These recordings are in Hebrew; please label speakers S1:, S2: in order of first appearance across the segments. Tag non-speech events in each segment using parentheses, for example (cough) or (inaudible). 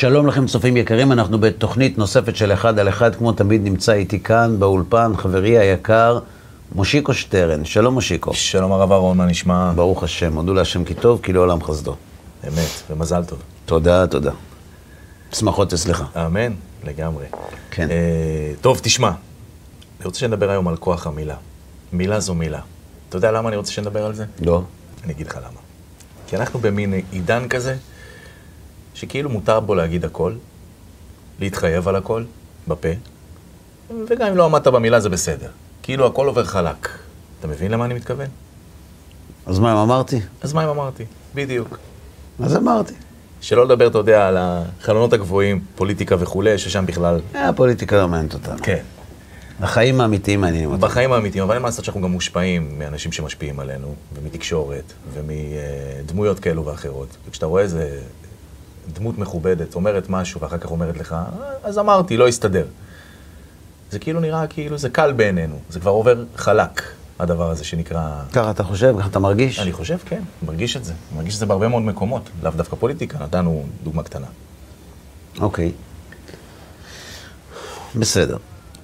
S1: שלום לכם צופים יקרים, אנחנו בתוכנית נוספת של אחד על אחד, כמו תמיד נמצא איתי כאן באולפן חברי היקר, מושיקו שטרן. שלום מושיקו.
S2: שלום הרב אהרון, מה נשמע?
S1: ברוך השם, הודו להשם כי טוב, כי לעולם חסדו.
S2: אמת, ומזל טוב.
S1: תודה, תודה. שמחות אצלך.
S2: אמן, לגמרי.
S1: כן.
S2: אה, טוב, תשמע, אני רוצה שנדבר היום על כוח המילה. מילה זו מילה. אתה יודע למה אני רוצה שנדבר על זה?
S1: לא.
S2: אני אגיד לך למה. כי אנחנו במין עידן כזה, שכאילו מותר בו להגיד הכל, להתחייב על הכל, בפה, וגם אם לא עמדת במילה זה בסדר. כאילו הכל עובר חלק. אתה מבין למה אני מתכוון?
S1: אז מה אם אמרתי?
S2: אז מה אם אמרתי? בדיוק.
S1: אז אמרתי.
S2: שלא לדבר, אתה יודע, על החלונות הגבוהים, פוליטיקה וכולי, ששם בכלל...
S1: אה, הפוליטיקה לא מעניינת אותנו.
S2: כן.
S1: החיים האמיתיים מעניינים אותנו.
S2: בחיים האמיתיים, אבל אין מה לעשות שאנחנו גם מושפעים מאנשים שמשפיעים עלינו, ומתקשורת, ומדמויות כאלו ואחרות. וכשאתה רואה איזה דמות מכובדת אומרת משהו, ואחר כך אומרת לך, "אה, אז אמרתי, לא הסתדר. זה כאילו נראה כאילו זה קל בעינינו, זה כבר עובר חלק, הדבר הזה שנקרא...
S1: ככה אתה חושב? ככה אתה מרגיש?
S2: אני חושב, כן, מרגיש את זה. מרגיש את זה בהרבה מאוד מקומות, לאו דווקא פוליטיקה, נתנו דוגמה קטנה.
S1: אוקיי. בסדר.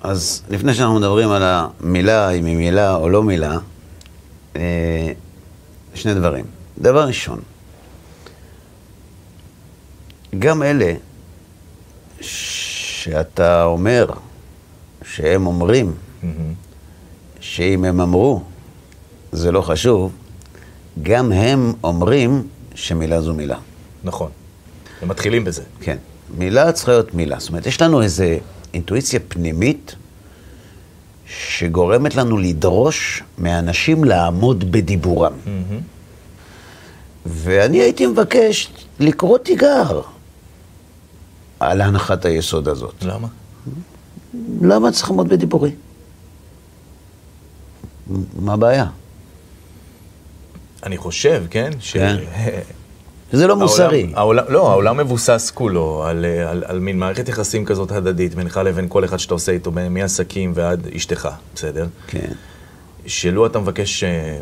S1: אז לפני שאנחנו מדברים על המילה, אם היא מילה או לא מילה, אה, שני דברים. דבר ראשון, גם אלה שאתה אומר, שהם אומרים, שאם הם אמרו, זה לא חשוב, גם הם אומרים שמילה זו מילה.
S2: נכון. הם מתחילים בזה.
S1: כן. מילה צריכה להיות מילה. זאת אומרת, יש לנו איזו אינטואיציה פנימית שגורמת לנו לדרוש מאנשים לעמוד בדיבורם. ואני הייתי מבקש לקרוא תיגר על הנחת היסוד הזאת.
S2: למה?
S1: למה צריך לעמוד בדיבורי? מה הבעיה?
S2: אני חושב, כן? ש...
S1: כן. זה לא מוסרי.
S2: העולם, לא, העולם מבוסס כולו על, על, על מין מערכת יחסים כזאת הדדית בינך לבין כל אחד שאתה עושה איתו, מעסקים ועד אשתך, בסדר?
S1: כן.
S2: שלו אתה מבקש אה,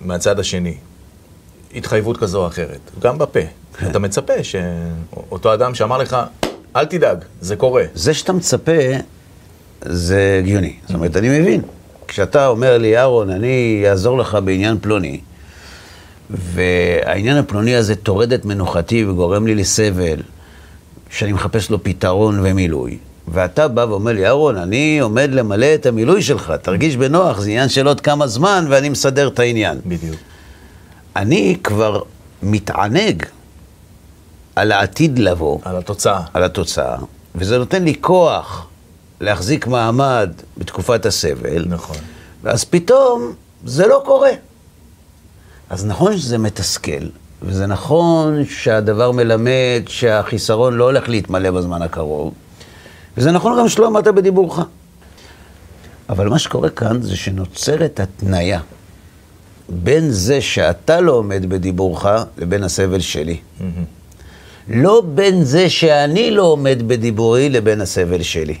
S2: מהצד השני התחייבות כזו או אחרת, גם בפה,
S1: כן.
S2: אתה מצפה שאותו אדם שאמר לך, אל תדאג, זה קורה.
S1: זה שאתה מצפה, זה הגיוני. זאת אומרת, אני מבין. כשאתה אומר לי, אהרון, אני אעזור לך בעניין פלוני, והעניין הפלוני הזה טורד את מנוחתי וגורם לי לסבל, שאני מחפש לו פתרון ומילוי, ואתה בא ואומר לי, אהרון, אני עומד למלא את המילוי שלך, תרגיש בנוח, זה עניין של עוד כמה זמן ואני מסדר את העניין.
S2: בדיוק.
S1: אני כבר מתענג על העתיד לבוא.
S2: על התוצאה.
S1: על התוצאה, וזה נותן לי כוח להחזיק מעמד בתקופת הסבל,
S2: נכון.
S1: ואז פתאום זה לא קורה. אז נכון שזה מתסכל, וזה נכון שהדבר מלמד שהחיסרון לא הולך להתמלא בזמן הקרוב, וזה נכון גם שלא עמדת בדיבורך. אבל מה שקורה כאן זה שנוצרת התניה בין זה שאתה לא עומד בדיבורך לבין הסבל שלי. לא בין זה שאני לא עומד בדיבורי לבין הסבל שלי.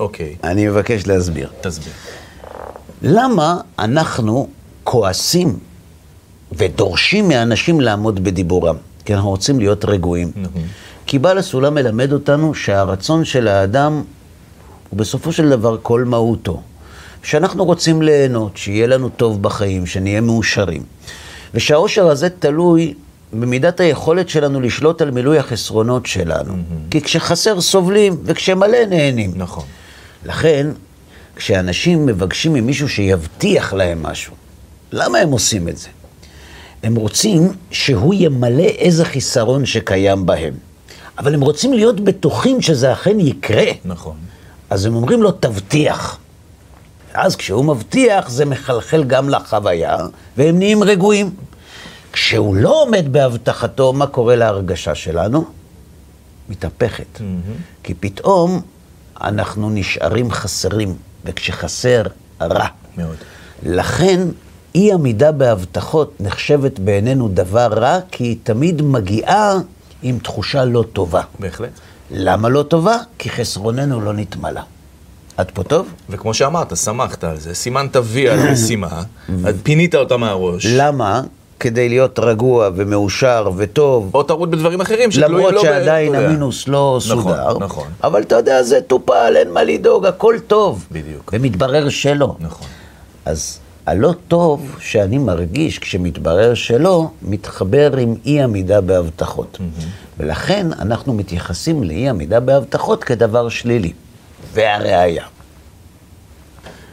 S2: אוקיי,
S1: אני מבקש להסביר.
S2: תסביר.
S1: למה אנחנו כועסים ודורשים מאנשים לעמוד בדיבורם? כי אנחנו רוצים להיות רגועים. כי בעל הסולם מלמד אותנו שהרצון של האדם הוא בסופו של דבר כל מהותו. שאנחנו רוצים ליהנות, שיהיה לנו טוב בחיים, שנהיה מאושרים. ושהאושר הזה תלוי במידת היכולת שלנו לשלוט על מילוי החסרונות שלנו. כי כשחסר סובלים, וכשמלא נהנים.
S2: נכון.
S1: לכן, כשאנשים מבקשים ממישהו שיבטיח להם משהו, למה הם עושים את זה? הם רוצים שהוא ימלא איזה חיסרון שקיים בהם. אבל הם רוצים להיות בטוחים שזה אכן יקרה.
S2: נכון.
S1: אז הם אומרים לו, תבטיח. אז כשהוא מבטיח, זה מחלחל גם לחוויה, והם נהיים רגועים. כשהוא לא עומד בהבטחתו, מה קורה להרגשה שלנו? מתהפכת. כי פתאום אנחנו נשארים חסרים, וכשחסר, רע.
S2: מאוד.
S1: לכן, אי עמידה בהבטחות נחשבת בעינינו דבר רע, כי היא תמיד מגיעה עם תחושה לא טובה.
S2: בהחלט.
S1: למה לא טובה? כי חסרוננו לא נתמלא. עד פה טוב?
S2: וכמו שאמרת, שמחת על זה, סימנת וי על המשימה, אז פינית אותה מהראש.
S1: למה? כדי להיות רגוע ומאושר וטוב.
S2: או טעות בדברים אחרים שתלויים
S1: למרות
S2: לא ב-
S1: שעדיין
S2: יודע.
S1: המינוס לא
S2: נכון,
S1: סודר.
S2: נכון.
S1: אבל אתה יודע, זה טופל, אין מה לדאוג, הכל טוב.
S2: בדיוק.
S1: ומתברר שלא.
S2: נכון.
S1: אז הלא טוב שאני מרגיש כשמתברר שלא, מתחבר עם אי עמידה בהבטחות. ולכן אנחנו מתייחסים לאי עמידה בהבטחות כדבר שלילי. והראיה,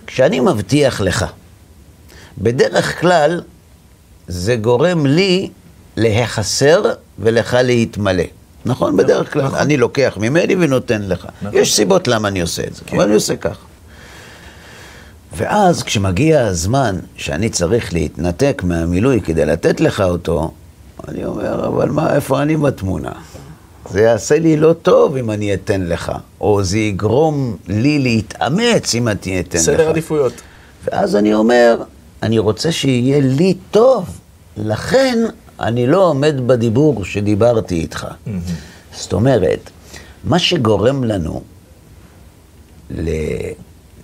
S1: כשאני מבטיח לך, בדרך כלל זה גורם לי להיחסר ולך להתמלא. נכון? בדרך כלל.
S2: נכון.
S1: אני לוקח ממני ונותן לך.
S2: נכון.
S1: יש סיבות למה אני עושה את זה,
S2: כן.
S1: אבל אני עושה כך. ואז כשמגיע הזמן שאני צריך להתנתק מהמילוי כדי לתת לך אותו, אני אומר, אבל מה, איפה אני בתמונה? זה יעשה לי לא טוב אם אני אתן לך, או זה יגרום לי להתאמץ אם אני אתן לך.
S2: סדר עדיפויות.
S1: ואז אני אומר, אני רוצה שיהיה לי טוב, לכן אני לא עומד בדיבור שדיברתי איתך. זאת אומרת, מה שגורם לנו ל...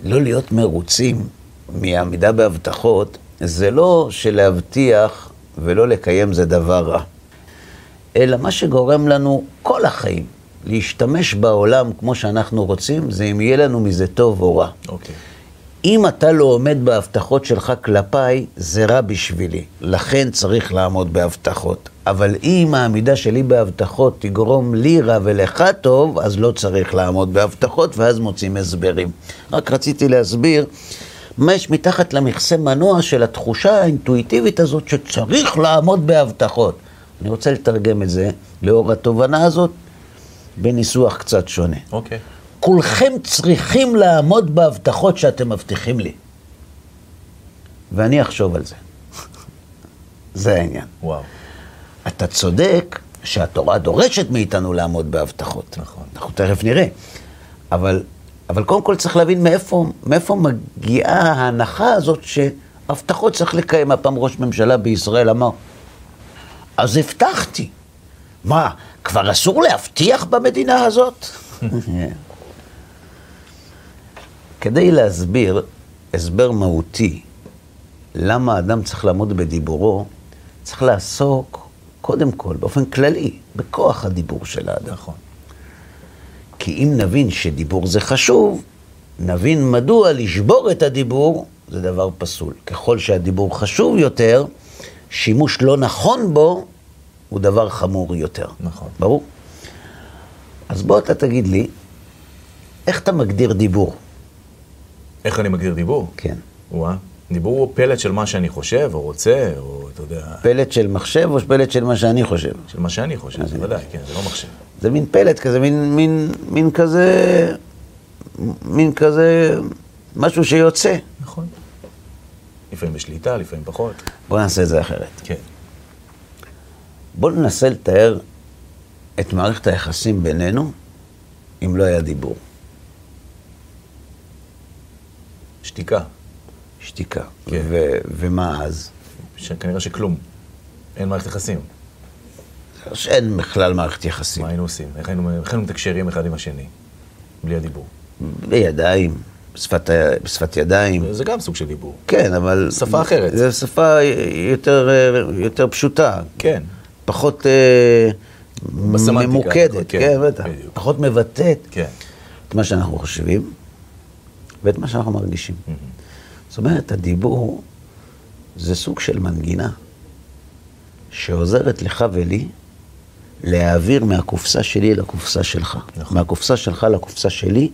S1: לא להיות מרוצים מעמידה בהבטחות, זה לא שלהבטיח ולא לקיים זה דבר רע, אלא מה שגורם לנו כל החיים להשתמש בעולם כמו שאנחנו רוצים, זה אם יהיה לנו מזה טוב או רע.
S2: אוקיי.
S1: אם אתה לא עומד בהבטחות שלך כלפיי, זה רע בשבילי. לכן צריך לעמוד בהבטחות. אבל אם העמידה שלי בהבטחות תגרום לי רע ולך טוב, אז לא צריך לעמוד בהבטחות, ואז מוצאים הסברים. רק רציתי להסביר מה יש מתחת למכסה מנוע של התחושה האינטואיטיבית הזאת שצריך לעמוד בהבטחות. אני רוצה לתרגם את זה לאור התובנה הזאת בניסוח קצת שונה.
S2: אוקיי.
S1: כולכם צריכים לעמוד בהבטחות שאתם מבטיחים לי. ואני אחשוב על זה. (laughs) זה העניין.
S2: וואו.
S1: אתה צודק שהתורה דורשת מאיתנו לעמוד בהבטחות.
S2: נכון.
S1: אנחנו תכף נראה. אבל, אבל קודם כל צריך להבין מאיפה, מאיפה מגיעה ההנחה הזאת שהבטחות צריך לקיים. הפעם ראש ממשלה בישראל אמר, אז הבטחתי. מה, כבר אסור להבטיח במדינה הזאת? (laughs) כדי להסביר הסבר מהותי למה אדם צריך לעמוד בדיבורו, צריך לעסוק קודם כל, באופן כללי, בכוח הדיבור של האדם.
S2: נכון.
S1: כי אם נבין שדיבור זה חשוב, נבין מדוע לשבור את הדיבור זה דבר פסול. ככל שהדיבור חשוב יותר, שימוש לא נכון בו הוא דבר חמור יותר.
S2: נכון.
S1: ברור? אז בוא אתה תגיד לי, איך אתה מגדיר דיבור?
S2: איך אני מגדיר דיבור?
S1: כן.
S2: וואה. דיבור הוא פלט של מה שאני חושב, או רוצה, או אתה יודע,
S1: פלט של מחשב או פלט של מה שאני חושב?
S2: של מה שאני חושב, זה ודאי, כן, זה לא מחשב.
S1: זה מין פלט כזה, מין, מין, מין כזה, מין כזה, משהו שיוצא.
S2: לפעמים בשליטה, לפעמים פחות.
S1: בוא נעשה את זה אחרת.
S2: כן.
S1: בוא ננסה לתאר את מערכת היחסים בינינו אם לא היה דיבור.
S2: שתיקה.
S1: שתיקה.
S2: כן.
S1: ו- ומה אז?
S2: שכנראה שכלום. אין מערכת יחסים.
S1: שאין בכלל מערכת יחסים.
S2: מה היינו עושים? איך היינו, איך היינו מתקשרים אחד עם השני? בלי הדיבור.
S1: בידיים, בשפת, בשפת ידיים.
S2: זה גם סוג של דיבור.
S1: כן, אבל...
S2: שפה אחרת.
S1: זו שפה יותר, יותר פשוטה.
S2: כן.
S1: פחות אה, ממוקדת,
S2: כן,
S1: כן, בטח.
S2: בדיוק.
S1: פחות מבטאת
S2: כן.
S1: את מה שאנחנו חושבים ואת מה שאנחנו מרגישים. זאת אומרת, הדיבור זה סוג של מנגינה שעוזרת לך ולי להעביר מהקופסה שלי לקופסה שלך.
S2: נכון.
S1: מהקופסה שלך לקופסה שלי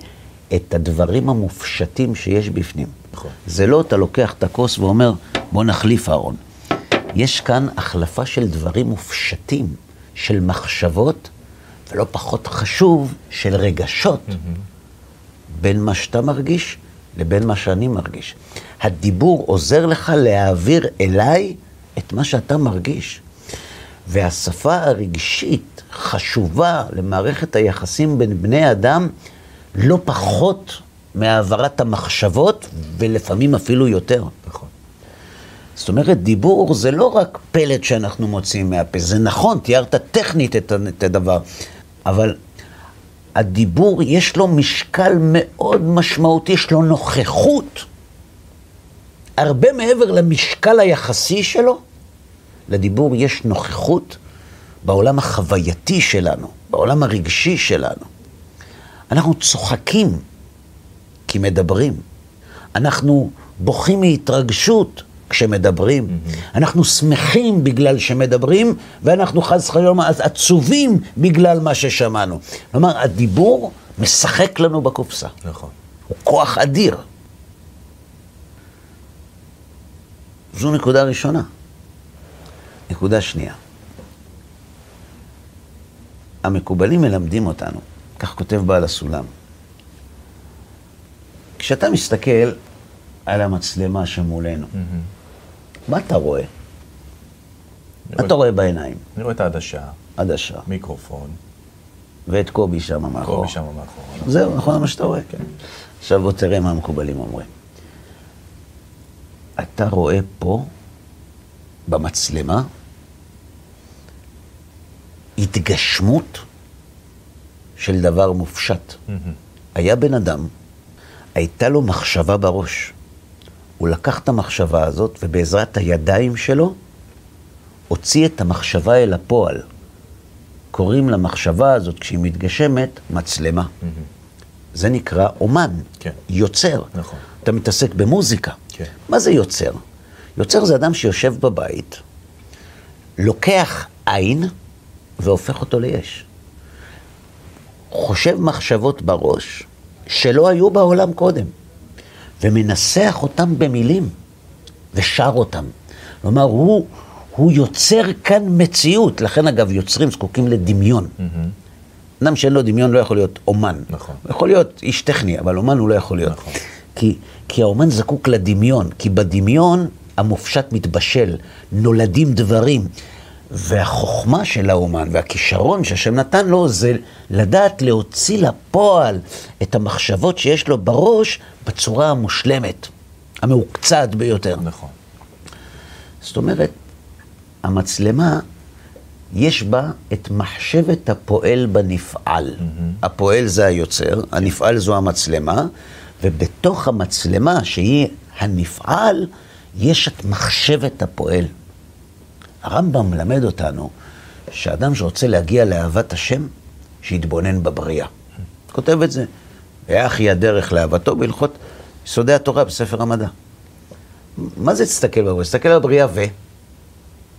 S1: את הדברים המופשטים שיש בפנים.
S2: נכון.
S1: זה לא אתה לוקח את הכוס ואומר, בוא נחליף אהרון. יש כאן החלפה של דברים מופשטים, של מחשבות, ולא פחות חשוב, של רגשות, בין מה שאתה מרגיש לבין מה שאני מרגיש. הדיבור עוזר לך להעביר אליי את מה שאתה מרגיש. והשפה הרגשית חשובה למערכת היחסים בין בני אדם לא פחות מהעברת המחשבות, ולפעמים אפילו יותר.
S2: נכון.
S1: זאת אומרת, דיבור זה לא רק פלט שאנחנו מוציאים מהפה, זה נכון, תיארת טכנית את הדבר, אבל הדיבור יש לו משקל מאוד משמעותי, יש לו נוכחות. הרבה מעבר למשקל היחסי שלו, לדיבור יש נוכחות בעולם החווייתי שלנו, בעולם הרגשי שלנו. אנחנו צוחקים כי מדברים. אנחנו בוכים מהתרגשות כשמדברים. Mm-hmm. אנחנו שמחים בגלל שמדברים, ואנחנו חס וחלילה עצובים בגלל מה ששמענו. כלומר, הדיבור משחק לנו בקופסה.
S2: נכון.
S1: הוא כוח אדיר. זו נקודה ראשונה. נקודה שנייה. המקובלים מלמדים אותנו, כך כותב בעל הסולם. כשאתה מסתכל על המצלמה שמולנו, mm-hmm. מה אתה רואה? מה אתה רואה בעיניים?
S2: אני רואה את העדשה.
S1: עדשה.
S2: מיקרופון.
S1: ואת קובי שם מאחור.
S2: קובי שם מאחור.
S1: זהו, נכון מה שאתה רואה? כן. עכשיו בוא תראה מה המקובלים אומרים. אתה רואה פה, במצלמה, התגשמות של דבר מופשט. Mm-hmm. היה בן אדם, הייתה לו מחשבה בראש. הוא לקח את המחשבה הזאת, ובעזרת הידיים שלו, הוציא את המחשבה אל הפועל. קוראים למחשבה הזאת, כשהיא מתגשמת, מצלמה. Mm-hmm. זה נקרא אומן,
S2: כן.
S1: יוצר.
S2: נכון.
S1: אתה מתעסק במוזיקה.
S2: כן.
S1: מה זה יוצר? יוצר זה אדם שיושב בבית, לוקח עין והופך אותו ליש. חושב מחשבות בראש שלא היו בעולם קודם, ומנסח אותם במילים, ושר אותם. כלומר, הוא, הוא יוצר כאן מציאות. לכן, אגב, יוצרים זקוקים לדמיון. Mm-hmm. אדם שאין לו דמיון לא יכול להיות אומן.
S2: נכון.
S1: הוא יכול להיות איש טכני, אבל אומן הוא לא יכול להיות.
S2: נכון.
S1: כי, כי האומן זקוק לדמיון, כי בדמיון המופשט מתבשל, נולדים דברים. והחוכמה של האומן והכישרון שהשם נתן לו זה לדעת להוציא לפועל את המחשבות שיש לו בראש בצורה המושלמת, המעוקצעת ביותר.
S2: נכון.
S1: זאת אומרת, המצלמה, יש בה את מחשבת הפועל בנפעל. Mm-hmm. הפועל זה היוצר, הנפעל זו המצלמה, ובתוך המצלמה, שהיא הנפעל, יש את מחשבת הפועל. הרמב"ם מלמד אותנו שאדם שרוצה להגיע לאהבת השם, שיתבונן בבריאה. כותב את זה. ואח היא הדרך לאהבתו בהלכות יסודי התורה בספר המדע. מה זה תסתכל בבריאה? תסתכל על הבריאה ו...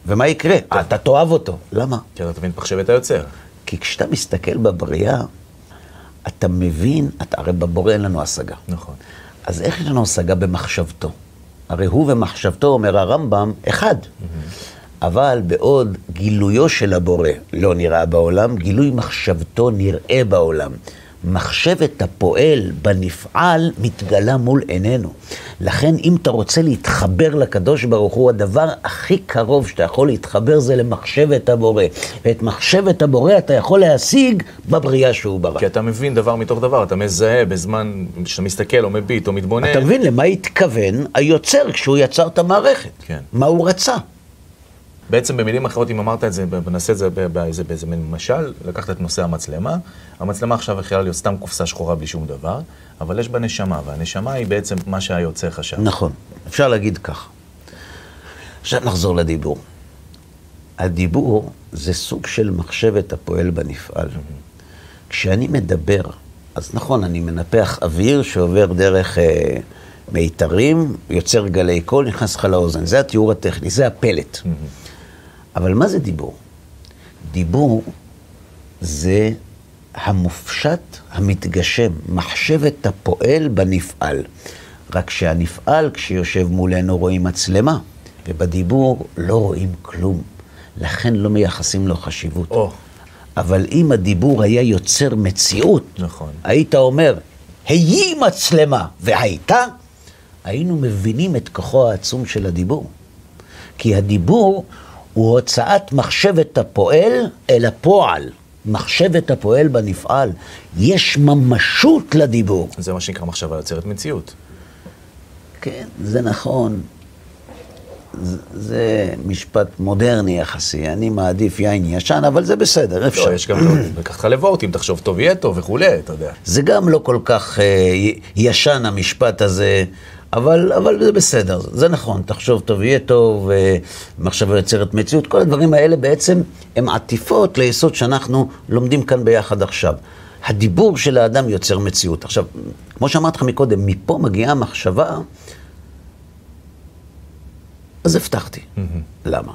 S1: ומה יקרה? אתה תאהב אותו. למה?
S2: כי אתה תבין את מחשבת היוצר.
S1: כי כשאתה מסתכל בבריאה, אתה מבין, אתה, הרי בבורא אין לנו השגה.
S2: נכון.
S1: אז איך יש לנו השגה במחשבתו? הרי הוא ומחשבתו, אומר הרמב"ם, אחד. Mm-hmm. אבל בעוד גילויו של הבורא לא נראה בעולם, גילוי מחשבתו נראה בעולם. מחשבת הפועל בנפעל מתגלה מול עינינו. לכן אם אתה רוצה להתחבר לקדוש ברוך הוא, הדבר הכי קרוב שאתה יכול להתחבר זה למחשבת הבורא. ואת מחשבת הבורא אתה יכול להשיג בבריאה שהוא ברא.
S2: כי אתה מבין דבר מתוך דבר, אתה מזהה בזמן שאתה מסתכל או מביט או מתבונן.
S1: אתה מבין למה התכוון היוצר כשהוא יצר את המערכת.
S2: כן.
S1: מה הוא רצה.
S2: בעצם במילים אחרות, אם אמרת את זה, נעשה את זה באיזה, באיזה מין משל, לקחת את נושא המצלמה, המצלמה עכשיו יכולה להיות סתם קופסה שחורה בלי שום דבר, אבל יש בה נשמה, והנשמה היא בעצם מה שהיוצר חשב.
S1: נכון, אפשר להגיד כך. עכשיו נחזור לדיבור. הדיבור זה סוג של מחשבת הפועל בנפעל. כשאני מדבר, אז נכון, אני מנפח אוויר שעובר דרך אה, מיתרים, יוצר גלי קול, נכנס לך לאוזן. זה התיאור הטכני, זה הפלט. Mm-hmm. אבל מה זה דיבור? דיבור זה המופשט המתגשם, מחשבת הפועל בנפעל. רק שהנפעל, כשיושב מולנו, רואים מצלמה, ובדיבור לא רואים כלום. לכן לא מייחסים לו חשיבות.
S2: Oh.
S1: אבל אם הדיבור היה יוצר מציאות,
S2: נכון.
S1: היית אומר, היי מצלמה, והייתה, היינו מבינים את כוחו העצום של הדיבור. כי הדיבור הוא הוצאת מחשבת הפועל אל הפועל. מחשבת הפועל בנפעל. יש ממשות לדיבור.
S2: זה מה שנקרא מחשבה יוצרת מציאות.
S1: כן, זה נכון. זה, זה משפט מודרני יחסי, אני מעדיף יין ישן, אבל זה בסדר, אפשר.
S2: לא, יש גם, לקח לך לבורט, אם תחשוב טוב יהיה טוב וכולי, אתה יודע.
S1: זה גם לא כל כך אה, ישן המשפט הזה, אבל, אבל זה בסדר, זה נכון, תחשוב טוב יהיה טוב, מחשבה יוצרת מציאות, כל הדברים האלה בעצם הם עטיפות ליסוד שאנחנו לומדים כאן ביחד עכשיו. הדיבור של האדם יוצר מציאות. עכשיו, כמו שאמרתי לך מקודם, מפה מגיעה המחשבה, אז הבטחתי. Mm-hmm. למה?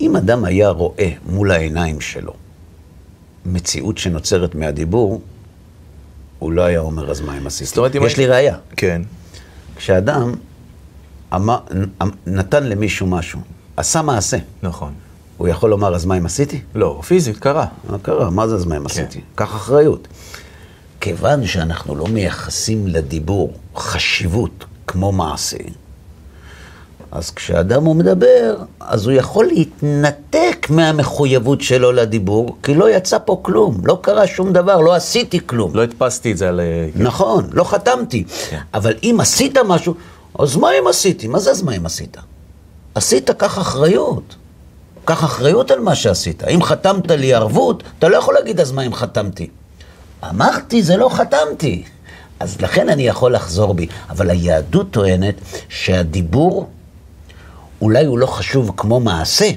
S1: אם אדם היה רואה מול העיניים שלו מציאות שנוצרת מהדיבור, הוא לא היה אומר, אז מה אם עשיתי?
S2: זאת אומרת, אם
S1: יש לי ראייה.
S2: כן.
S1: כשאדם אמר, נתן למישהו משהו, עשה מעשה,
S2: נכון.
S1: הוא יכול לומר, אז מה אם עשיתי?
S2: לא, פיזית, קרה.
S1: מה קרה? מה זה אז מה אם עשיתי? קח אחריות. כיוון שאנחנו לא מייחסים לדיבור חשיבות כמו מעשה, אז כשאדם הוא מדבר, אז הוא יכול להתנתק מהמחויבות שלו לדיבור, כי לא יצא פה כלום, לא קרה שום דבר, לא עשיתי כלום.
S2: לא הדפסתי את זה על... אה,
S1: נכון, לא חתמתי.
S2: כן.
S1: אבל אם עשית משהו, אז מה אם עשיתי? מה זה אז מה אם עשית? עשית, קח אחריות. קח אחריות על מה שעשית. אם חתמת לי ערבות, אתה לא יכול להגיד אז מה אם חתמתי. אמרתי, זה לא חתמתי. אז לכן אני יכול לחזור בי. אבל היהדות טוענת שהדיבור, אולי הוא לא חשוב כמו מעשה,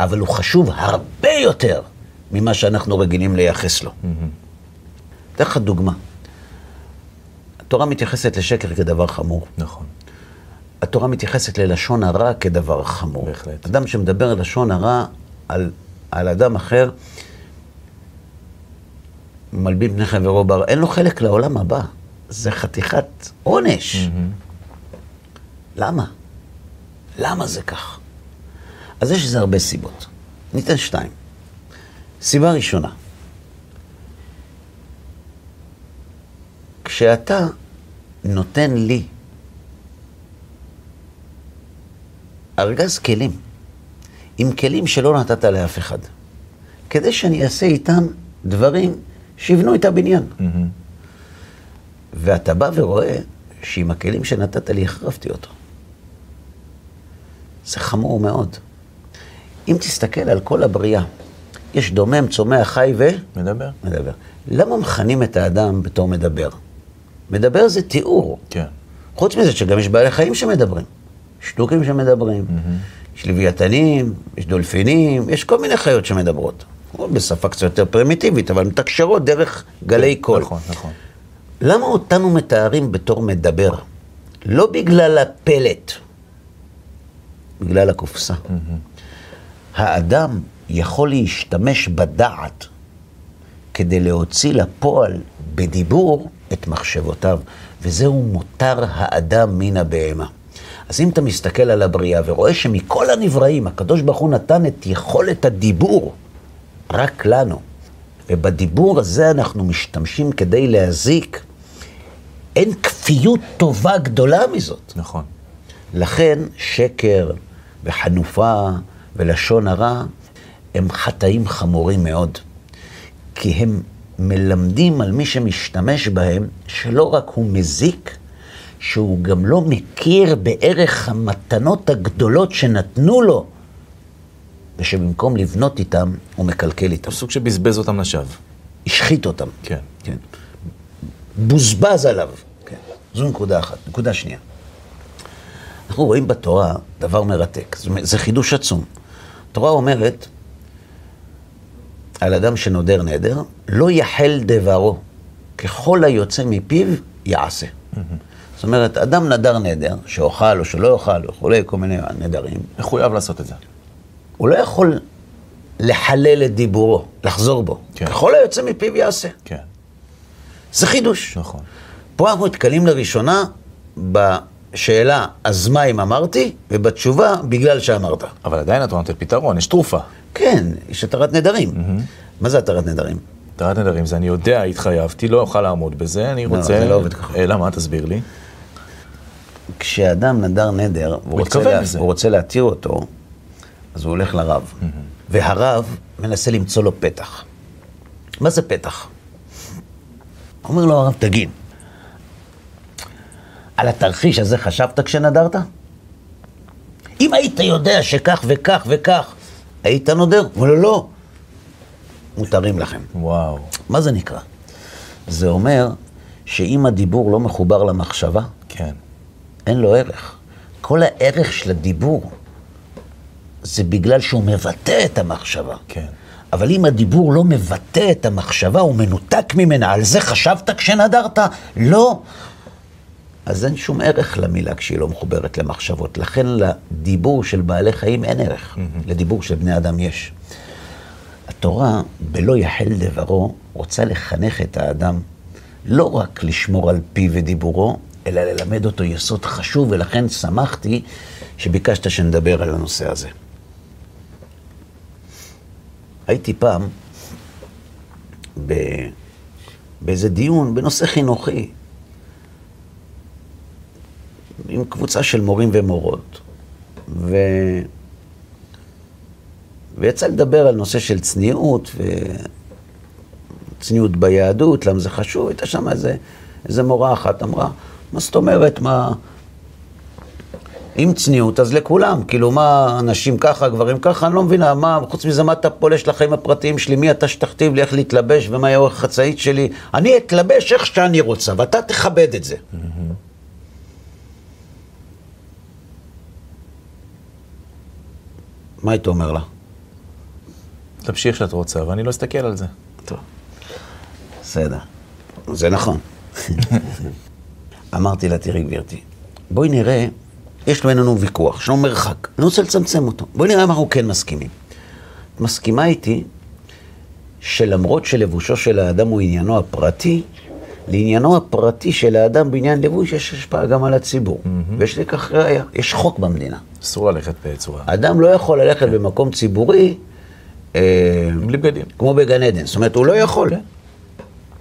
S1: אבל הוא חשוב הרבה יותר ממה שאנחנו רגילים לייחס לו. אתן לך דוגמה. התורה מתייחסת לשקר כדבר חמור.
S2: נכון.
S1: התורה מתייחסת ללשון הרע כדבר חמור.
S2: בהחלט.
S1: אדם שמדבר לשון הרע על, על אדם אחר, מלבין פני חברו בר, אין לו חלק לעולם הבא. זה חתיכת עונש. למה? למה זה כך? אז יש לזה הרבה סיבות. ניתן שתיים. סיבה ראשונה, כשאתה נותן לי ארגז כלים, עם כלים שלא נתת לאף אחד, כדי שאני אעשה איתם דברים שיבנו את הבניין. ואתה בא ורואה שעם הכלים שנתת לי החרבתי אותו. זה חמור מאוד. אם תסתכל על כל הבריאה, יש דומם, צומח, חי ו...
S2: מדבר?
S1: מדבר. למה מכנים את האדם בתור מדבר? מדבר זה תיאור.
S2: כן.
S1: חוץ מזה שגם יש בעלי חיים שמדברים. שטוקים שמדברים, יש לוויתנים, יש דולפינים, יש כל מיני חיות שמדברות. בשפה קצת יותר פרימיטיבית, אבל מתקשרות דרך גלי קול.
S2: נכון, נכון.
S1: למה אותנו מתארים בתור מדבר? לא בגלל הפלט, בגלל הקופסה. האדם יכול להשתמש בדעת כדי להוציא לפועל בדיבור את מחשבותיו, וזהו מותר האדם מן הבהמה. אז אם אתה מסתכל על הבריאה ורואה שמכל הנבראים, הקדוש ברוך הוא נתן את יכולת הדיבור רק לנו, ובדיבור הזה אנחנו משתמשים כדי להזיק, אין כפיות טובה גדולה מזאת.
S2: נכון.
S1: לכן שקר וחנופה ולשון הרע הם חטאים חמורים מאוד. כי הם מלמדים על מי שמשתמש בהם שלא רק הוא מזיק, שהוא גם לא מכיר בערך המתנות הגדולות שנתנו לו, ושבמקום לבנות איתם, הוא מקלקל איתם.
S2: סוג שבזבז אותם לשווא.
S1: השחית אותם.
S2: כן.
S1: כן. בוזבז עליו. כן. זו נקודה אחת. נקודה שנייה. אנחנו רואים בתורה דבר מרתק, זה חידוש עצום. התורה אומרת על אדם שנודר נדר, לא יחל דברו, ככל היוצא מפיו יעשה. זאת אומרת, אדם נדר נדר, שאוכל או שלא יאכל וכולי, כל מיני נדרים,
S2: מחויב לעשות את זה.
S1: הוא לא יכול לחלל את דיבורו, לחזור בו.
S2: כן.
S1: ככל היוצא מפיו יעשה.
S2: כן.
S1: זה חידוש.
S2: נכון.
S1: פה אנחנו נתקלים לראשונה בשאלה, אז מה אם אמרתי? ובתשובה, בגלל שאמרת.
S2: אבל עדיין התורה נותנת פתרון, יש תרופה.
S1: כן, יש התרת נדרים. מה זה התרת נדרים?
S2: התרת נדרים זה אני יודע, התחייבתי, לא אוכל לעמוד בזה, אני
S1: לא,
S2: רוצה...
S1: זה לא עובד ככה.
S2: אה, למה? תסביר לי.
S1: כשאדם נדר נדר, והוא רוצה, לה. הוא רוצה להתיר אותו, אז הוא הולך לרב. והרב מנסה למצוא לו פתח. מה זה פתח? אומר לו הרב, תגיד, על התרחיש הזה חשבת כשנדרת? אם היית יודע שכך וכך וכך, היית נודר? הוא אומר לו, לא. מותרים לכם.
S2: וואו.
S1: מה זה נקרא? זה אומר שאם הדיבור לא מחובר למחשבה,
S2: כן.
S1: אין לו ערך. כל הערך של הדיבור זה בגלל שהוא מבטא את המחשבה.
S2: כן.
S1: אבל אם הדיבור לא מבטא את המחשבה, הוא מנותק ממנה, על זה חשבת כשנדרת? לא. אז אין שום ערך למילה כשהיא לא מחוברת למחשבות. לכן לדיבור של בעלי חיים אין ערך, mm-hmm. לדיבור של בני אדם יש. התורה, בלא יחל דברו, רוצה לחנך את האדם לא רק לשמור על פיו ודיבורו, אלא ללמד אותו יסוד חשוב, ולכן שמחתי שביקשת שנדבר על הנושא הזה. הייתי פעם ב... באיזה דיון בנושא חינוכי, עם קבוצה של מורים ומורות, ו... ויצא לדבר על נושא של צניעות, וצניעות ביהדות, למה זה חשוב, הייתה שם איזה, איזה מורה אחת אמרה, מה זאת אומרת, מה... עם צניעות, אז לכולם. כאילו, מה, אנשים ככה, גברים ככה, אני לא מבינה, מה, חוץ מזה, מה אתה פולש לחיים הפרטיים שלי? מי אתה שתכתיב לי איך להתלבש ומה יהיה אורך החצאית שלי? אני אתלבש איך שאני רוצה, ואתה תכבד את זה. מה היית אומר לה?
S2: תמשיך שאת רוצה, ואני לא אסתכל על זה.
S1: טוב, בסדר. זה נכון. אמרתי לה, תראי גברתי, בואי נראה, יש בינינו ויכוח, יש לנו מרחק, אני רוצה לצמצם אותו. בואי נראה אם אנחנו כן מסכימים. את מסכימה איתי שלמרות שלבושו של האדם הוא עניינו הפרטי, לעניינו הפרטי של האדם בעניין לבוש יש השפעה גם על הציבור. Mm-hmm. ויש לכך ראיה, יש חוק במדינה.
S2: אסור ללכת בצורה...
S1: אדם לא יכול ללכת במקום ציבורי... אה,
S2: בלי בגדים.
S1: כמו בגן עדן. זאת אומרת, הוא לא יכול. כן.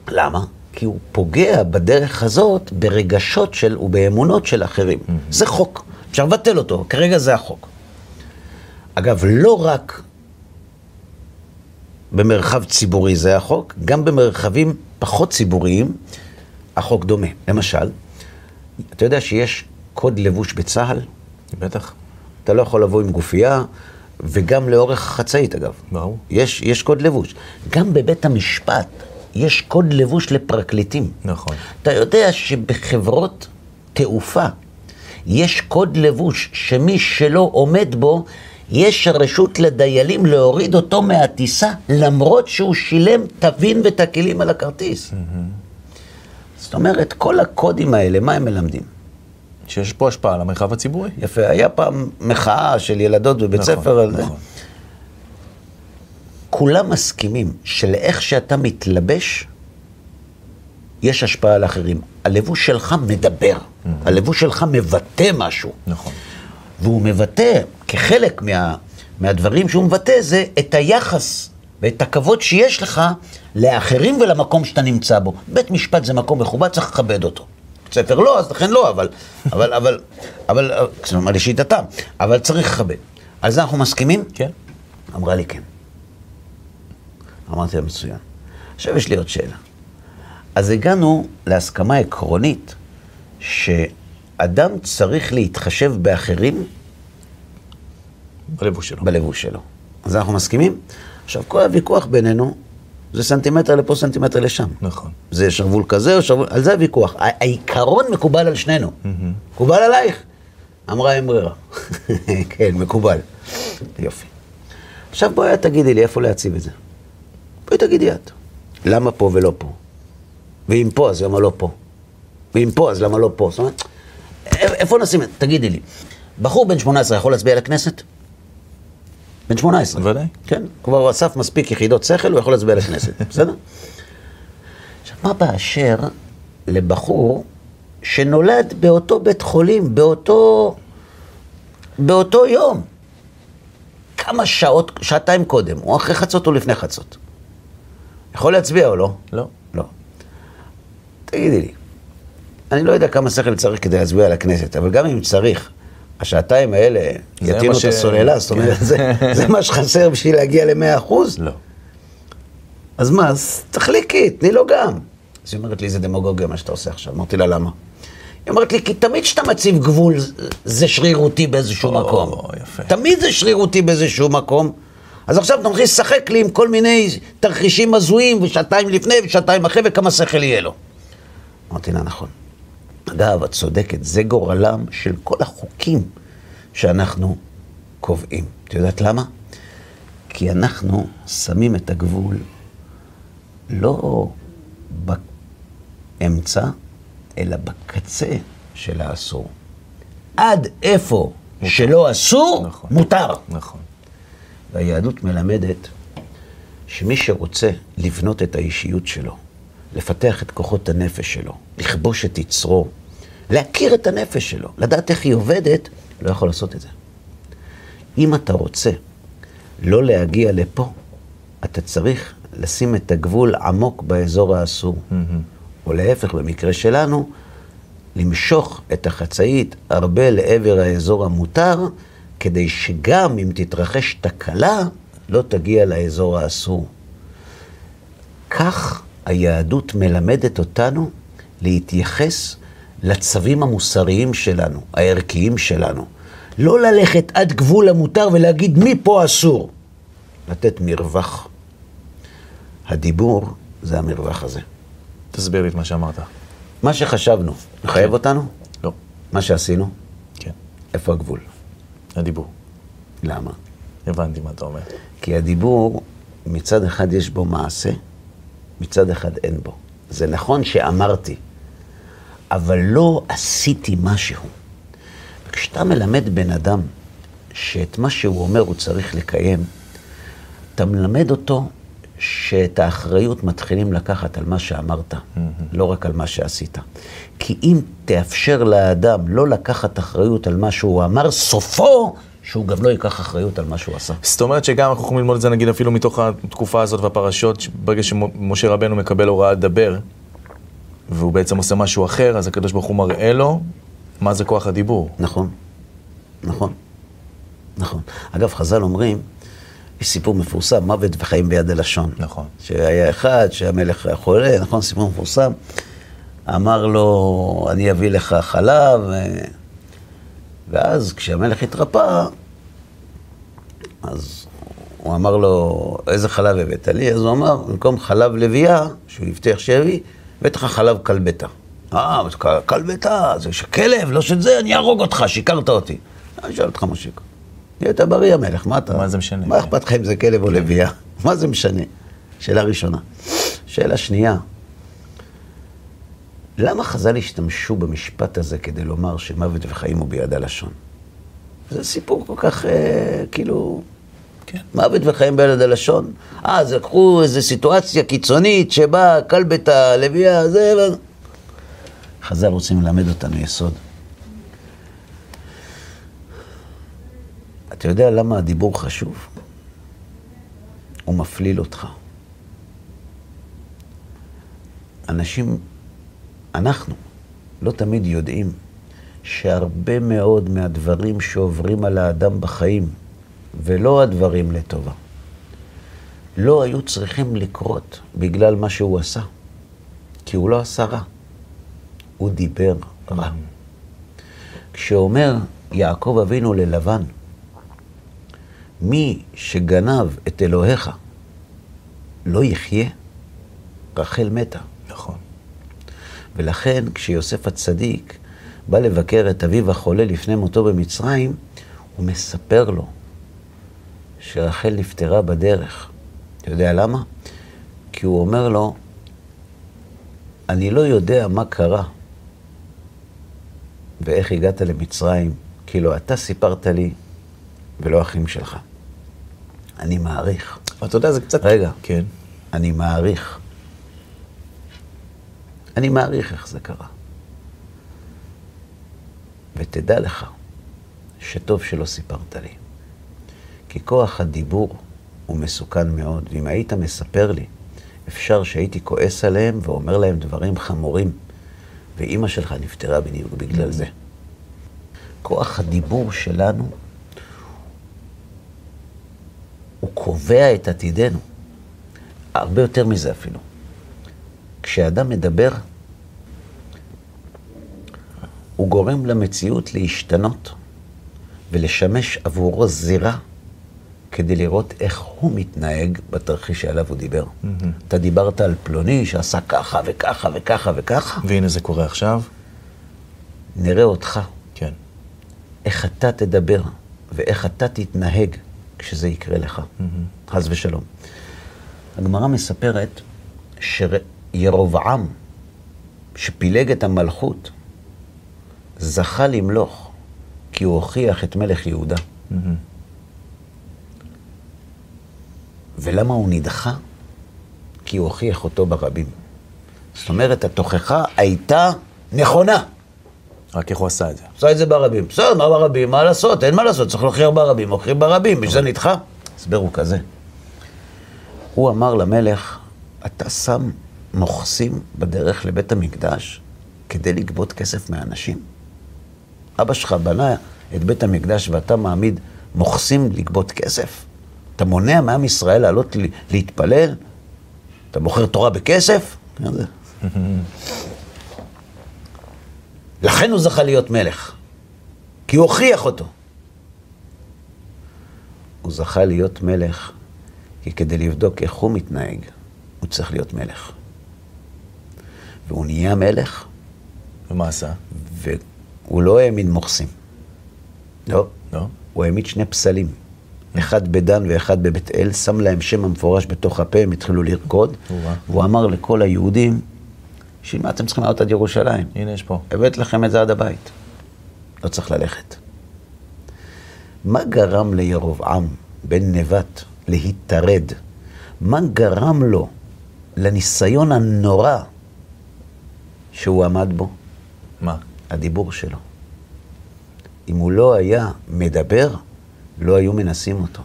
S1: למה? כי הוא פוגע בדרך הזאת ברגשות של ובאמונות של אחרים. Mm-hmm. זה חוק, אפשר לבטל אותו, כרגע זה החוק. אגב, לא רק במרחב ציבורי זה החוק, גם במרחבים פחות ציבוריים החוק דומה. למשל, אתה יודע שיש קוד לבוש בצה"ל?
S2: בטח.
S1: אתה לא יכול לבוא עם גופייה, וגם לאורך החצאית אגב.
S2: ברור.
S1: יש, יש קוד לבוש. גם בבית המשפט יש קוד לבוש לפרקליטים.
S2: נכון.
S1: אתה יודע שבחברות תעופה יש קוד לבוש שמי שלא עומד בו, יש רשות לדיילים להוריד אותו מהטיסה, למרות שהוא שילם טבין ותקילים על הכרטיס. Mm-hmm. זאת אומרת, כל הקודים האלה, מה הם מלמדים?
S2: שיש פה השפעה על המרחב הציבורי.
S1: יפה, היה פעם מחאה של ילדות בבית נכון, ספר על זה. נכון. כולם מסכימים שלאיך שאתה מתלבש, יש השפעה על אחרים. הלבוש שלך מדבר, mm-hmm. הלבוש שלך מבטא משהו.
S2: נכון.
S1: והוא מבטא, כחלק מה, מהדברים שהוא מבטא, זה את היחס ואת הכבוד שיש לך לאחרים ולמקום שאתה נמצא בו. בית משפט זה מקום מכובד, צריך לכבד אותו. בית ספר לא, אז לכן לא, אבל, אבל, אבל, אבל, כלומר לשיטתם, אבל צריך לכבד. על זה אנחנו מסכימים?
S2: כן.
S1: אמרה לי כן. אמרתי לה, מצוין. עכשיו יש לי עוד שאלה. אז הגענו להסכמה עקרונית שאדם צריך להתחשב באחרים
S2: בלבוש שלו.
S1: בלבוש שלו. אז אנחנו מסכימים? עכשיו, כל הוויכוח בינינו זה סנטימטר לפה, סנטימטר לשם.
S2: נכון.
S1: זה שרוול כזה או שרוול... על זה הוויכוח. העיקרון מקובל על שנינו. מקובל עלייך? אמרה אין ברירה. (laughs) כן, מקובל. יופי. עכשיו בואי תגידי לי איפה להציב את זה. בואי תגידי את. למה פה ולא פה? ואם פה, אז למה לא פה? ואם פה, אז למה לא פה? זאת אומרת, איפה נשים את תגידי לי. בחור בן 18 יכול להצביע לכנסת? בן 18.
S2: בוודאי.
S1: כן, כבר אסף מספיק יחידות שכל, הוא יכול להצביע לכנסת, (laughs) בסדר? עכשיו, מה באשר לבחור שנולד באותו בית חולים, באותו, באותו יום? כמה שעות, שעתיים קודם, או אחרי חצות או לפני חצות. יכול להצביע או לא?
S2: לא.
S1: לא. תגידי לי, אני לא יודע כמה שכל צריך כדי להצביע לכנסת, אבל גם אם צריך, השעתיים האלה יטעינו את הסוללה, זאת אומרת, זה, זה מה שחסר בשביל להגיע ל-100 אחוז?
S2: לא.
S1: אז מה, אז תחליקי, תני לו גם. אז היא אומרת לי, זה דמגוגיה מה שאתה עושה עכשיו. אמרתי לה, למה? היא אומרת לי, כי תמיד כשאתה מציב גבול, זה שרירותי באיזשהו
S2: או,
S1: מקום.
S2: יפה.
S1: תמיד זה שרירותי באיזשהו מקום. אז עכשיו אתה מתחיל לשחק לי עם כל מיני תרחישים הזויים, ושעתיים לפני ושעתיים אחרי, וכמה שכל יהיה לו. אמרתי לה, נכון. אגב, את צודקת, זה גורלם של כל החוקים שאנחנו קובעים. את יודעת למה? כי אנחנו שמים את הגבול לא באמצע, אלא בקצה של האסור. עד איפה מותר. שלא אסור, נכון. מותר.
S2: נכון.
S1: והיהדות מלמדת שמי שרוצה לבנות את האישיות שלו, לפתח את כוחות הנפש שלו, לכבוש את יצרו, להכיר את הנפש שלו, לדעת איך היא עובדת, לא יכול לעשות את זה. אם אתה רוצה לא להגיע לפה, אתה צריך לשים את הגבול עמוק באזור האסור. Mm-hmm. או להפך, במקרה שלנו, למשוך את החצאית הרבה לעבר האזור המותר, כדי שגם אם תתרחש תקלה, לא תגיע לאזור האסור. כך היהדות מלמדת אותנו להתייחס לצווים המוסריים שלנו, הערכיים שלנו. לא ללכת עד גבול המותר ולהגיד מפה אסור. לתת מרווח. הדיבור זה המרווח הזה.
S2: תסביר לי את מה שאמרת.
S1: מה שחשבנו, מחייב כן. אותנו?
S2: לא.
S1: מה שעשינו?
S2: כן.
S1: איפה הגבול?
S2: הדיבור.
S1: למה?
S2: הבנתי מה אתה אומר.
S1: כי הדיבור, מצד אחד יש בו מעשה, מצד אחד אין בו. זה נכון שאמרתי, אבל לא עשיתי משהו. וכשאתה מלמד בן אדם שאת מה שהוא אומר הוא צריך לקיים, אתה מלמד אותו שאת האחריות מתחילים לקחת על מה שאמרת, mm-hmm. לא רק על מה שעשית. כי אם תאפשר לאדם לא לקחת אחריות על מה שהוא אמר, סופו שהוא גם לא ייקח אחריות על מה שהוא עשה.
S2: זאת אומרת שגם אנחנו יכולים ללמוד את זה נגיד אפילו מתוך התקופה הזאת והפרשות, ברגע שמשה רבנו מקבל הוראה לדבר, והוא בעצם עושה משהו אחר, אז הקדוש ברוך הוא מראה לו מה זה כוח הדיבור.
S1: נכון, נכון, נכון. אגב, חז"ל אומרים, יש סיפור מפורסם, מוות וחיים ביד הלשון.
S2: נכון.
S1: שהיה אחד, שהמלך היה חולה, נכון? סיפור מפורסם. אמר לו, אני אביא לך חלב, ואז כשהמלך התרפא, אז הוא אמר לו, איזה חלב הבאת לי? אז הוא אמר, במקום חלב לביאה, שהוא הבטיח שיביא, הבאת לך חלב כלבתה. אה, כלבתה, זה כלב, לא של זה, אני אהרוג אותך, שיקרת אותי. אני שואל אותך, מושיקו. נהיית בריא המלך, מה אתה...
S2: מה זה משנה?
S1: מה אכפת לך אם זה כלב או לביאה? מה זה משנה? שאלה ראשונה. שאלה שנייה, למה חז"ל השתמשו במשפט הזה כדי לומר שמוות וחיים הוא ביד הלשון? זה סיפור כל כך, אה, כאילו, כן. מוות וחיים ביד הלשון. אה, אז לקחו איזו סיטואציה קיצונית שבה כלבת הלוויה, זה... חז"ל רוצים ללמד אותנו יסוד. אתה יודע למה הדיבור חשוב? הוא מפליל אותך. אנשים, אנחנו, לא תמיד יודעים שהרבה מאוד מהדברים שעוברים על האדם בחיים, ולא הדברים לטובה, לא היו צריכים לקרות בגלל מה שהוא עשה. כי הוא לא עשה רע, הוא דיבר רע. כשאומר יעקב אבינו ללבן, מי שגנב את אלוהיך לא יחיה, רחל מתה. ולכן כשיוסף הצדיק בא לבקר את אביו החולה לפני מותו במצרים, הוא מספר לו שרחל נפטרה בדרך. אתה יודע למה? כי הוא אומר לו, אני לא יודע מה קרה ואיך הגעת למצרים, כאילו אתה סיפרת לי ולא אחים שלך. אני מעריך.
S2: אתה יודע, זה קצת...
S1: רגע.
S2: כן.
S1: אני מעריך. אני מעריך איך זה קרה. ותדע לך שטוב שלא סיפרת לי. כי כוח הדיבור הוא מסוכן מאוד, ואם היית מספר לי, אפשר שהייתי כועס עליהם ואומר להם דברים חמורים, ואימא שלך נפטרה בדיוק בגלל זה. כוח הדיבור שלנו הוא קובע את עתידנו. הרבה יותר מזה אפילו. כשאדם מדבר, הוא גורם למציאות להשתנות ולשמש עבורו זירה כדי לראות איך הוא מתנהג בתרחיש שעליו הוא דיבר. Mm-hmm. אתה דיברת על פלוני שעשה ככה וככה וככה וככה.
S2: והנה זה קורה עכשיו.
S1: נראה אותך,
S2: כן.
S1: איך אתה תדבר ואיך אתה תתנהג כשזה יקרה לך, חס ושלום. הגמרא מספרת שירבעם, שפילג את המלכות, זכה למלוך, כי הוא הוכיח את מלך יהודה. ולמה הוא נדחה? כי הוא הוכיח אותו ברבים. זאת אומרת, התוכחה הייתה נכונה.
S2: רק איך הוא עשה את זה?
S1: עשה את זה ברבים. בסדר, מה ברבים? מה לעשות? אין מה לעשות, צריך להוכיח ברבים. הוכיח ברבים, בשביל זה נדחה. הסבר הוא כזה. הוא אמר למלך, אתה שם מוכסים בדרך לבית המקדש כדי לגבות כסף מאנשים? אבא שלך בנה את בית המקדש ואתה מעמיד מוכסים לגבות כסף? אתה מונע מעם ישראל לעלות להתפלל? אתה מוכר תורה בכסף? לכן הוא זכה להיות מלך, כי הוא הוכיח אותו. הוא זכה להיות מלך, כי כדי לבדוק איך הוא מתנהג, הוא צריך להיות מלך. והוא נהיה מלך.
S2: ומה עשה?
S1: והוא לא העמיד מוכסים. לא.
S2: לא?
S1: הוא העמיד שני פסלים. אחד בדן ואחד בבית אל, שם להם שם המפורש בתוך הפה, הם התחילו לרקוד. והוא אמר לכל היהודים, בשביל מה אתם צריכים לעלות עד ירושלים?
S2: הנה, יש פה.
S1: הבאת לכם את זה עד הבית. לא צריך ללכת. מה גרם לירבעם בן נבט להתערד? מה גרם לו לניסיון הנורא שהוא עמד בו?
S2: מה?
S1: הדיבור שלו. אם הוא לא היה מדבר, לא היו מנסים אותו.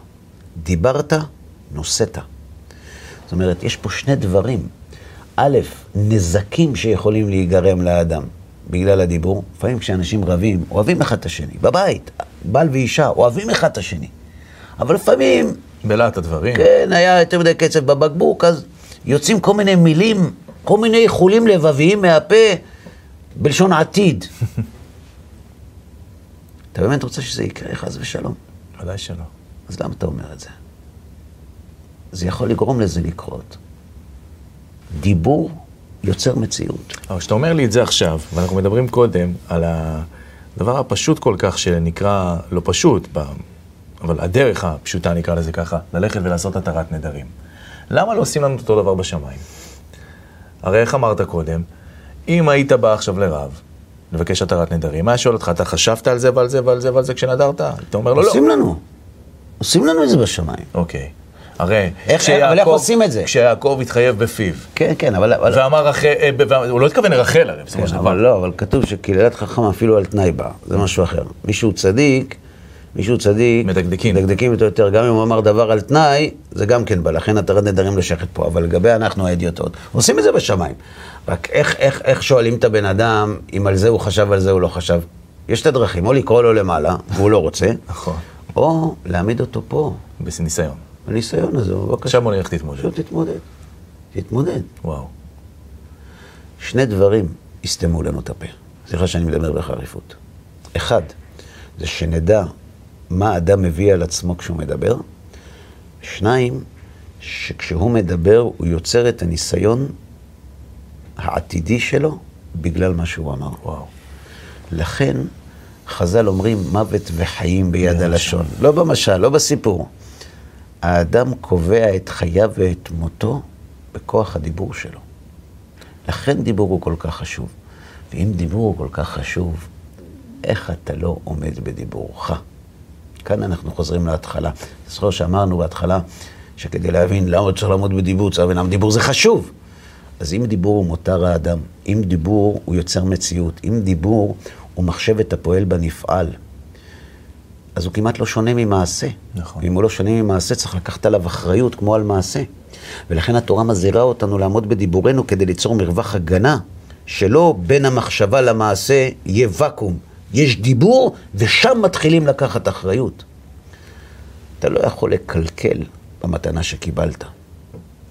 S1: דיברת, נושאת. זאת אומרת, יש פה שני דברים. א', נזקים שיכולים להיגרם לאדם בגלל הדיבור. לפעמים כשאנשים רבים, אוהבים אחד את השני. בבית, בעל ואישה, אוהבים אחד את השני. אבל לפעמים...
S2: בלהט הדברים.
S1: כן, היה יותר מדי קצב בבקבוק, אז יוצאים כל מיני מילים, כל מיני איחולים לבביים מהפה בלשון עתיד. אתה באמת רוצה שזה יקרה, חס ושלום?
S2: ודאי שלא.
S1: אז למה אתה אומר את זה? זה יכול לגרום לזה לקרות. דיבור יוצר מציאות.
S2: אבל כשאתה אומר לי את זה עכשיו, ואנחנו מדברים קודם על הדבר הפשוט כל כך שנקרא, לא פשוט, אבל הדרך הפשוטה נקרא לזה ככה, ללכת ולעשות התרת נדרים. למה לא עושים לנו את אותו דבר בשמיים? הרי איך אמרת קודם, אם היית בא עכשיו לרב, לבקש התרת נדרים, מה שואל אותך, אתה חשבת על זה ועל זה ועל זה ועל זה כשנדרת? אתה אומר לו לא.
S1: עושים לנו. עושים לנו את זה בשמיים.
S2: אוקיי. הרי
S1: איך, אבל איך עושים את זה?
S2: כשיעקב התחייב בפיו.
S1: כן, כן, אבל... אבל...
S2: ואמר רחל, אה, הוא לא התכוון לרחל הרי, בסופו של
S1: כן,
S2: דבר.
S1: אבל לא, אבל כתוב שקללת חכם אפילו על תנאי בה, זה משהו אחר. מישהו צדיק, מישהו צדיק,
S2: מדקדקים.
S1: מדקדקים אותו יותר, גם אם הוא אמר דבר על תנאי, זה גם כן בא, לכן התרת נדרים לשכת פה, אבל לגבי אנחנו האדיוטות, עושים את זה בשמיים. רק איך, איך, איך שואלים את הבן אדם, אם על זה הוא חשב, על זה הוא לא חשב? יש את הדרכים, או לקרוא לו למעלה, והוא לא רוצה,
S2: נכון.
S1: או להעמיד אותו פה,
S2: בניסיון.
S1: בניסיון הזה, בבקשה.
S2: עכשיו בוא נלך תתמודד.
S1: פשוט תתמודד. תתמודד.
S2: וואו.
S1: שני דברים יסתמו לנו את הפה. סליחה שאני מדבר בחריפות. אחד, זה שנדע מה אדם מביא על עצמו כשהוא מדבר. שניים, שכשהוא מדבר הוא יוצר את הניסיון העתידי שלו בגלל מה שהוא אמר.
S2: וואו.
S1: לכן חז"ל אומרים מוות וחיים ביד הלשון. לא במשל, לא בסיפור. האדם קובע את חייו ואת מותו בכוח הדיבור שלו. לכן דיבור הוא כל כך חשוב. ואם דיבור הוא כל כך חשוב, איך אתה לא עומד בדיבורך? כאן אנחנו חוזרים להתחלה. זוכר שאמרנו בהתחלה, שכדי להבין למה צריך לעמוד בדיבור, צריך להבין למה דיבור זה חשוב. אז אם דיבור הוא מותר האדם, אם דיבור הוא יוצר מציאות, אם דיבור הוא מחשבת הפועל בנפעל, אז הוא כמעט לא שונה ממעשה.
S2: נכון.
S1: ואם הוא לא שונה ממעשה, צריך לקחת עליו אחריות כמו על מעשה. ולכן התורה מזהירה אותנו לעמוד בדיבורנו כדי ליצור מרווח הגנה, שלא בין המחשבה למעשה יהיה ואקום. יש דיבור, ושם מתחילים לקחת אחריות. אתה לא יכול לקלקל במתנה שקיבלת.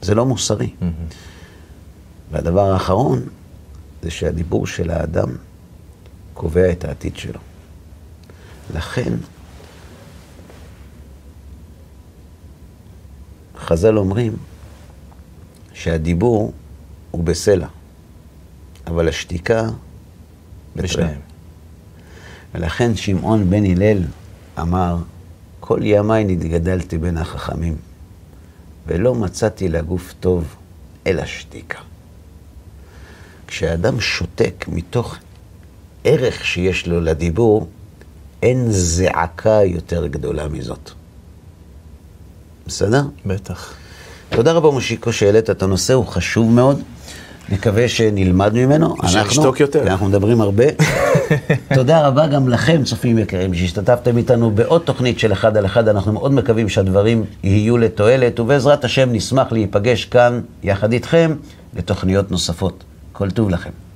S1: זה לא מוסרי.
S2: Mm-hmm.
S1: והדבר האחרון, זה שהדיבור של האדם קובע את העתיד שלו. לכן, חז"ל אומרים שהדיבור הוא בסלע, אבל השתיקה.
S2: בשניהם.
S1: ולכן שמעון בן הלל אמר, כל ימיי נתגדלתי בין החכמים, ולא מצאתי לגוף טוב אלא שתיקה. כשאדם שותק מתוך ערך שיש לו לדיבור, אין זעקה יותר גדולה מזאת. בסדר?
S2: בטח.
S1: תודה רבה, מושיקו, שהעלית את הנושא, הוא חשוב מאוד. נקווה שנלמד ממנו.
S2: שנשתוק יותר.
S1: אנחנו מדברים הרבה. (laughs) תודה רבה גם לכם, צופים יקרים, שהשתתפתם איתנו בעוד תוכנית של אחד על אחד. אנחנו מאוד מקווים שהדברים יהיו לתועלת, ובעזרת השם נשמח להיפגש כאן יחד איתכם לתוכניות נוספות. כל טוב לכם.